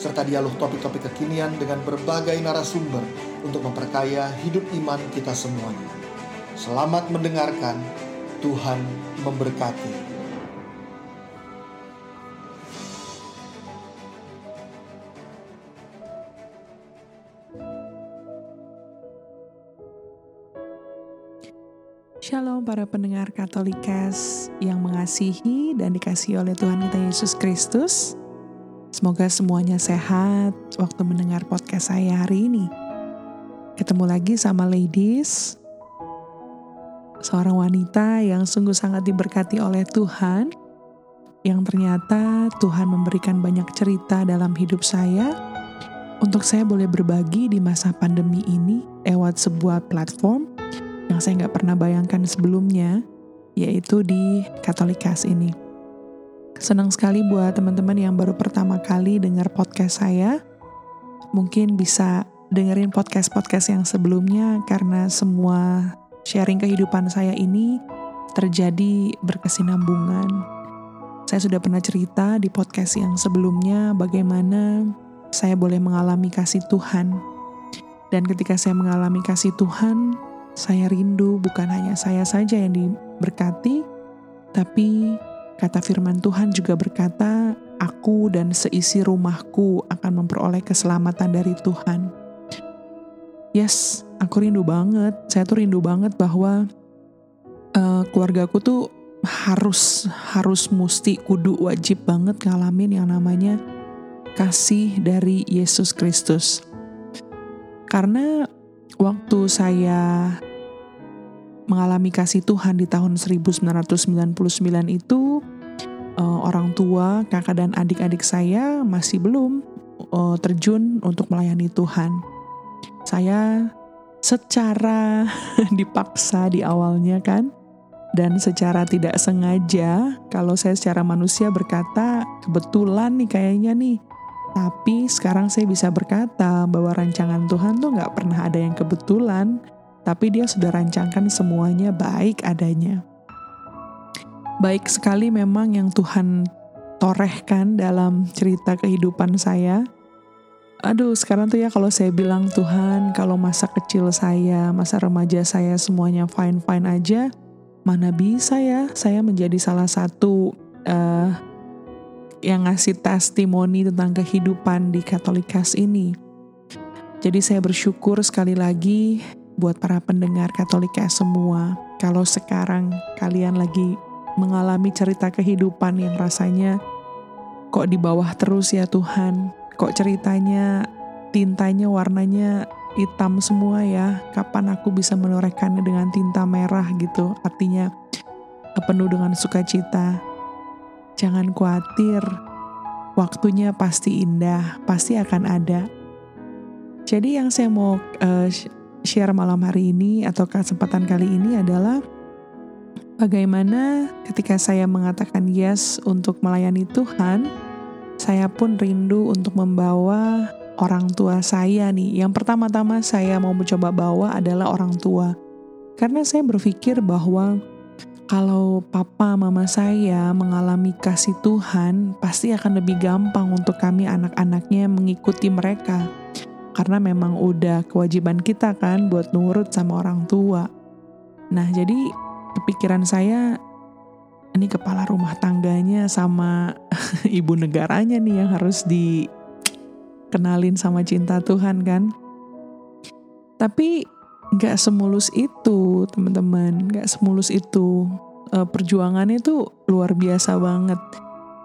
serta dialog topik-topik kekinian dengan berbagai narasumber untuk memperkaya hidup iman kita semuanya. Selamat mendengarkan, Tuhan memberkati. Shalom para pendengar Katolikas yang mengasihi dan dikasihi oleh Tuhan kita Yesus Kristus. Semoga semuanya sehat waktu mendengar podcast saya hari ini. Ketemu lagi sama ladies, seorang wanita yang sungguh sangat diberkati oleh Tuhan, yang ternyata Tuhan memberikan banyak cerita dalam hidup saya, untuk saya boleh berbagi di masa pandemi ini lewat sebuah platform yang saya nggak pernah bayangkan sebelumnya, yaitu di Katolikas ini. Senang sekali buat teman-teman yang baru pertama kali dengar podcast saya. Mungkin bisa dengerin podcast-podcast yang sebelumnya karena semua sharing kehidupan saya ini terjadi berkesinambungan. Saya sudah pernah cerita di podcast yang sebelumnya bagaimana saya boleh mengalami kasih Tuhan. Dan ketika saya mengalami kasih Tuhan, saya rindu bukan hanya saya saja yang diberkati, tapi Kata firman Tuhan juga berkata, "Aku dan seisi rumahku akan memperoleh keselamatan dari Tuhan." Yes, aku rindu banget. Saya tuh rindu banget bahwa uh, keluargaku tuh harus harus mesti kudu wajib banget ngalamin yang namanya kasih dari Yesus Kristus. Karena waktu saya mengalami kasih Tuhan di tahun 1999 itu uh, orang tua, kakak dan adik-adik saya masih belum uh, terjun untuk melayani Tuhan. Saya secara dipaksa di awalnya kan dan secara tidak sengaja kalau saya secara manusia berkata kebetulan nih kayaknya nih tapi sekarang saya bisa berkata bahwa rancangan Tuhan tuh nggak pernah ada yang kebetulan tapi dia sudah rancangkan semuanya baik adanya. Baik sekali memang yang Tuhan torehkan dalam cerita kehidupan saya. Aduh, sekarang tuh ya kalau saya bilang Tuhan, kalau masa kecil saya, masa remaja saya semuanya fine-fine aja, mana bisa ya saya menjadi salah satu uh, yang ngasih testimoni tentang kehidupan di Katolikas ini. Jadi saya bersyukur sekali lagi buat para pendengar Katolika semua, kalau sekarang kalian lagi mengalami cerita kehidupan yang rasanya kok di bawah terus ya Tuhan, kok ceritanya tintanya warnanya hitam semua ya, kapan aku bisa menorehkannya dengan tinta merah gitu, artinya penuh dengan sukacita. Jangan khawatir, waktunya pasti indah, pasti akan ada. Jadi yang saya mau uh, share malam hari ini atau kesempatan kali ini adalah bagaimana ketika saya mengatakan yes untuk melayani Tuhan, saya pun rindu untuk membawa orang tua saya nih. Yang pertama-tama saya mau mencoba bawa adalah orang tua. Karena saya berpikir bahwa kalau papa mama saya mengalami kasih Tuhan, pasti akan lebih gampang untuk kami anak-anaknya mengikuti mereka karena memang udah kewajiban kita kan buat nurut sama orang tua. Nah, jadi kepikiran saya ini kepala rumah tangganya sama ibu negaranya nih yang harus dikenalin sama cinta Tuhan kan. Tapi nggak semulus itu teman-teman, nggak semulus itu. E, perjuangannya tuh luar biasa banget.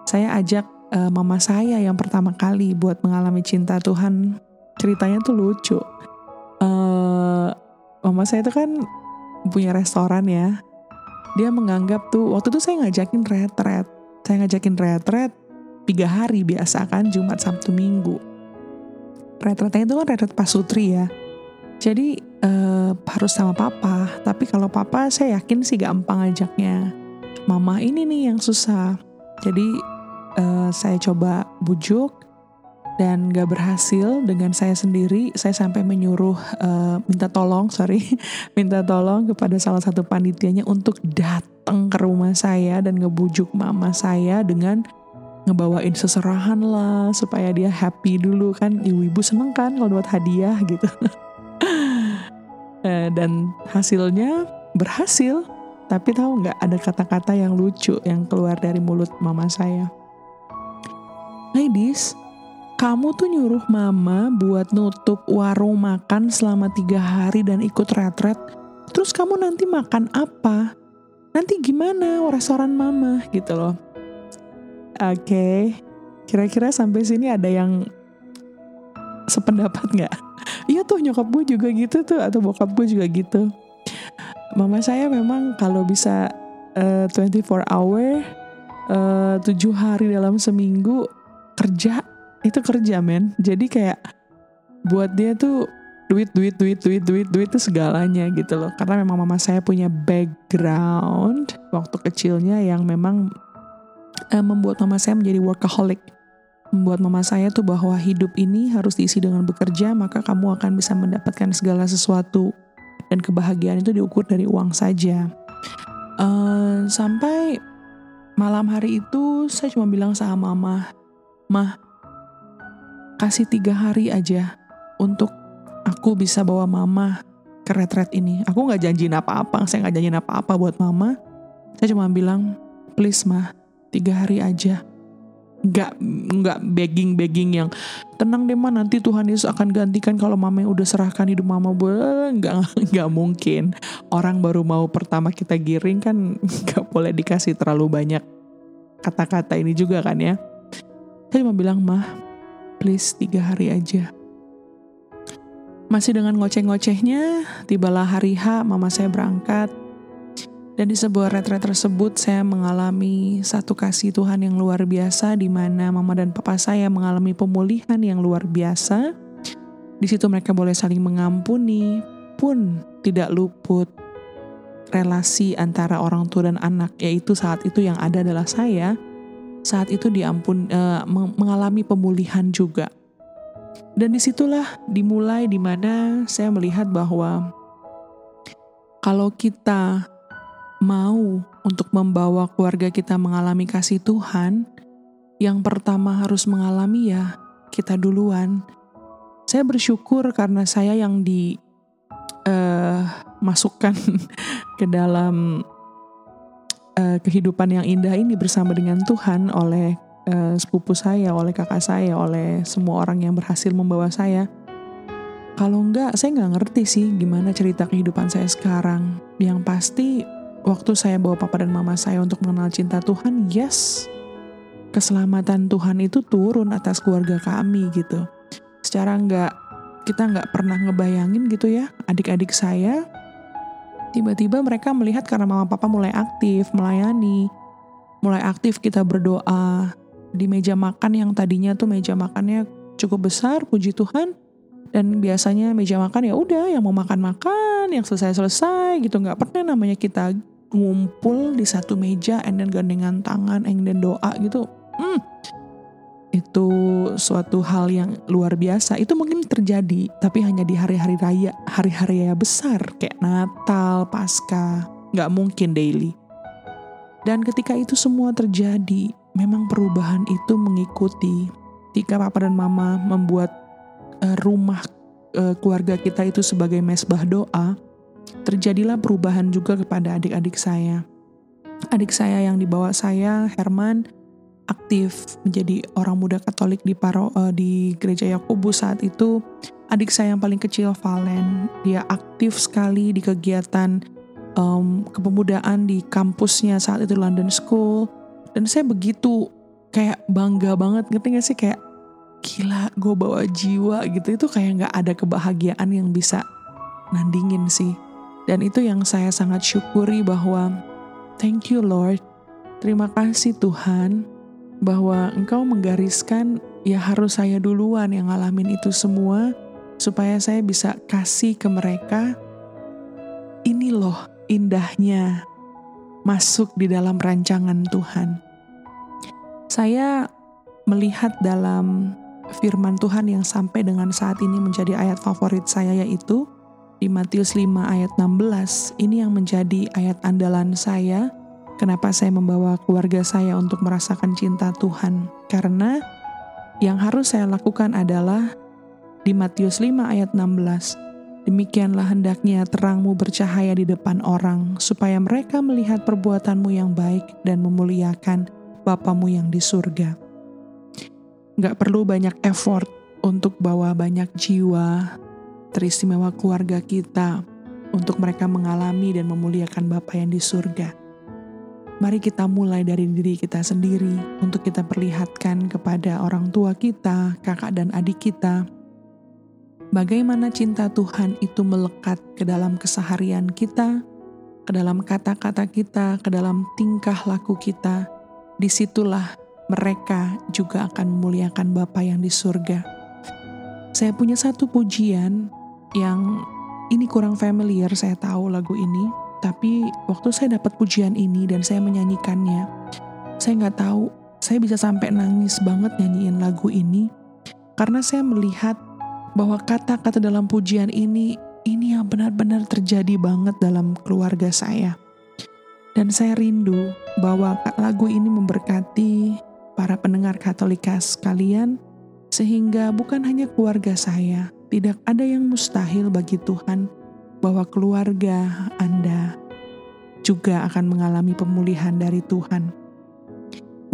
Saya ajak e, mama saya yang pertama kali buat mengalami cinta Tuhan ceritanya tuh lucu. Uh, mama saya itu kan punya restoran ya. Dia menganggap tuh waktu itu saya ngajakin retret. Saya ngajakin retret tiga hari biasa kan Jumat Sabtu Minggu. retretnya itu kan retret pasutri ya. Jadi uh, harus sama papa, tapi kalau papa saya yakin sih gampang ajaknya. Mama ini nih yang susah. Jadi uh, saya coba bujuk dan gak berhasil dengan saya sendiri. Saya sampai menyuruh uh, minta tolong, sorry, minta tolong kepada salah satu panitianya untuk datang ke rumah saya dan ngebujuk mama saya dengan ngebawain seserahan lah supaya dia happy dulu kan. Ibu-ibu seneng kan kalau dapat hadiah gitu. Eh, dan hasilnya berhasil. Tapi tahu nggak ada kata-kata yang lucu yang keluar dari mulut mama saya. Ladies kamu tuh nyuruh mama buat nutup warung makan selama tiga hari dan ikut retret terus kamu nanti makan apa nanti gimana restoran mama gitu loh Oke, okay. kira-kira sampai sini ada yang sependapat nggak? Iya tuh nyokap gue juga gitu tuh atau bokap gue juga gitu. Mama saya memang kalau bisa uh, eh, 24 hour, uh, eh, 7 hari dalam seminggu kerja itu kerja men. Jadi kayak buat dia tuh duit duit duit duit duit duit itu segalanya gitu loh. Karena memang mama saya punya background waktu kecilnya yang memang uh, membuat mama saya menjadi workaholic. Membuat mama saya tuh bahwa hidup ini harus diisi dengan bekerja, maka kamu akan bisa mendapatkan segala sesuatu. Dan kebahagiaan itu diukur dari uang saja. Uh, sampai malam hari itu saya cuma bilang sama mama, Mah, kasih tiga hari aja untuk aku bisa bawa mama ke retret ini. Aku nggak janjiin apa-apa, saya nggak janjiin apa-apa buat mama. Saya cuma bilang, please mah, tiga hari aja nggak nggak begging begging yang tenang deh mah nanti Tuhan Yesus akan gantikan kalau mama yang udah serahkan hidup mama boleh nggak nggak mungkin orang baru mau pertama kita giring kan nggak boleh dikasih terlalu banyak kata-kata ini juga kan ya saya cuma bilang mah please tiga hari aja. Masih dengan ngoceh-ngocehnya tibalah hari H mama saya berangkat. Dan di sebuah retret tersebut saya mengalami satu kasih Tuhan yang luar biasa di mana mama dan papa saya mengalami pemulihan yang luar biasa. Di situ mereka boleh saling mengampuni pun tidak luput relasi antara orang tua dan anak yaitu saat itu yang ada adalah saya saat itu diampun uh, mengalami pemulihan juga. Dan di situlah dimulai di mana saya melihat bahwa kalau kita mau untuk membawa keluarga kita mengalami kasih Tuhan, yang pertama harus mengalami ya kita duluan. Saya bersyukur karena saya yang dimasukkan eh, uh, ke dalam uh, kehidupan yang indah ini bersama dengan Tuhan oleh uh, sepupu saya, oleh kakak saya, oleh semua orang yang berhasil membawa saya. Kalau enggak, saya nggak ngerti sih gimana cerita kehidupan saya sekarang. Yang pasti waktu saya bawa papa dan mama saya untuk mengenal cinta Tuhan, yes, keselamatan Tuhan itu turun atas keluarga kami gitu. Secara nggak kita nggak pernah ngebayangin gitu ya, adik-adik saya tiba-tiba mereka melihat karena mama papa mulai aktif melayani, mulai aktif kita berdoa di meja makan yang tadinya tuh meja makannya cukup besar, puji Tuhan. Dan biasanya meja makan ya udah yang mau makan makan, yang selesai selesai gitu nggak pernah namanya kita ngumpul di satu meja and then gandengan tangan and then doa gitu hmm, itu suatu hal yang luar biasa itu mungkin terjadi tapi hanya di hari-hari raya hari-hari raya besar kayak Natal Pasca nggak mungkin daily dan ketika itu semua terjadi memang perubahan itu mengikuti ketika papa dan mama membuat uh, rumah uh, keluarga kita itu sebagai mesbah doa terjadilah perubahan juga kepada adik-adik saya. Adik saya yang dibawa saya, Herman, aktif menjadi orang muda Katolik di paro uh, di gereja Yakobus saat itu. Adik saya yang paling kecil Valen, dia aktif sekali di kegiatan um, kepemudaan di kampusnya saat itu London School. Dan saya begitu kayak bangga banget, ngerti gak sih kayak gila gue bawa jiwa gitu itu kayak nggak ada kebahagiaan yang bisa nandingin sih dan itu yang saya sangat syukuri bahwa thank you Lord. Terima kasih Tuhan bahwa Engkau menggariskan ya harus saya duluan yang ngalamin itu semua supaya saya bisa kasih ke mereka ini loh indahnya masuk di dalam rancangan Tuhan. Saya melihat dalam firman Tuhan yang sampai dengan saat ini menjadi ayat favorit saya yaitu di Matius 5 ayat 16. Ini yang menjadi ayat andalan saya. Kenapa saya membawa keluarga saya untuk merasakan cinta Tuhan? Karena yang harus saya lakukan adalah di Matius 5 ayat 16. Demikianlah hendaknya terangmu bercahaya di depan orang, supaya mereka melihat perbuatanmu yang baik dan memuliakan Bapamu yang di surga. Gak perlu banyak effort untuk bawa banyak jiwa, teristimewa keluarga kita, untuk mereka mengalami dan memuliakan Bapa yang di surga Mari kita mulai dari diri kita sendiri untuk kita perlihatkan kepada orang tua kita, kakak dan adik kita, bagaimana cinta Tuhan itu melekat ke dalam keseharian kita, ke dalam kata-kata kita, ke dalam tingkah laku kita. Di situlah mereka juga akan memuliakan Bapa yang di surga. Saya punya satu pujian yang ini kurang familiar, saya tahu lagu ini, tapi waktu saya dapat pujian ini dan saya menyanyikannya, saya nggak tahu, saya bisa sampai nangis banget nyanyiin lagu ini karena saya melihat bahwa kata-kata dalam pujian ini ini yang benar-benar terjadi banget dalam keluarga saya. Dan saya rindu bahwa lagu ini memberkati para pendengar Katolika sekalian sehingga bukan hanya keluarga saya, tidak ada yang mustahil bagi Tuhan bahwa keluarga Anda juga akan mengalami pemulihan dari Tuhan.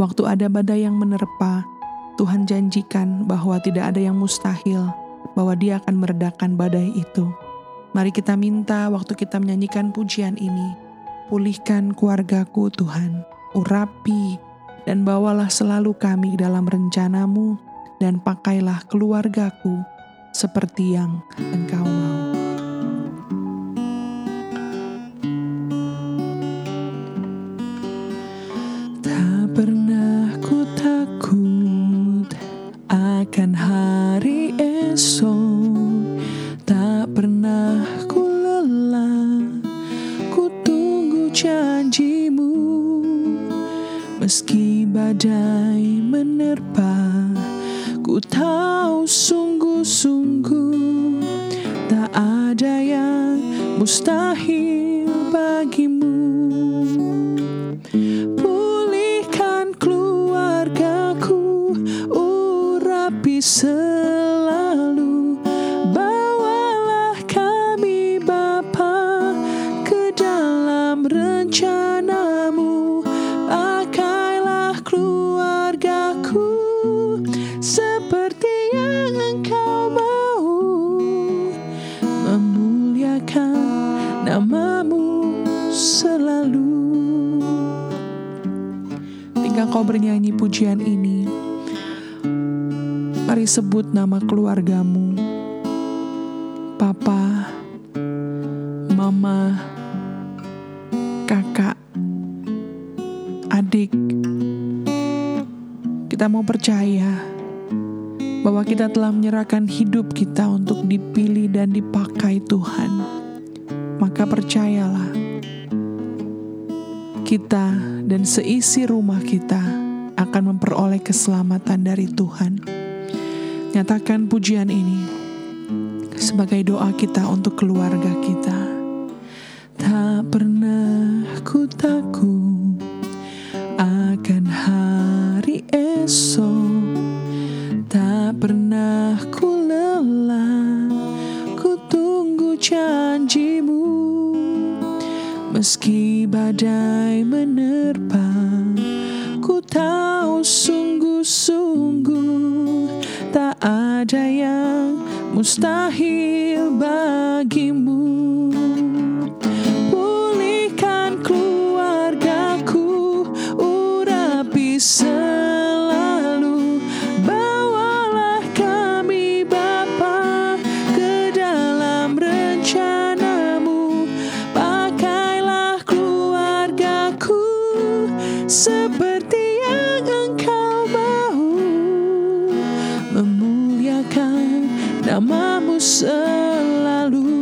Waktu ada badai yang menerpa, Tuhan janjikan bahwa tidak ada yang mustahil, bahwa Dia akan meredakan badai itu. Mari kita minta waktu kita menyanyikan pujian ini, pulihkan keluargaku Tuhan, urapi, dan bawalah selalu kami dalam rencanamu, dan pakailah keluargaku seperti yang engkau selalu Mari sebut nama keluargamu. Papa, Mama, Kakak, adik. Kita mau percaya bahwa kita telah menyerahkan hidup kita untuk dipilih dan dipakai Tuhan. Maka percayalah, kita dan seisi rumah kita akan memperoleh keselamatan dari Tuhan. Nyatakan pujian ini sebagai doa kita untuk keluarga kita. Tak pernah ku takut akan hari esok. Tak pernah ku lelah, ku tunggu janjimu. Meski badai menerpa, ku tahu sungguh-sungguh ada yang mustahil bagimu namamu selalu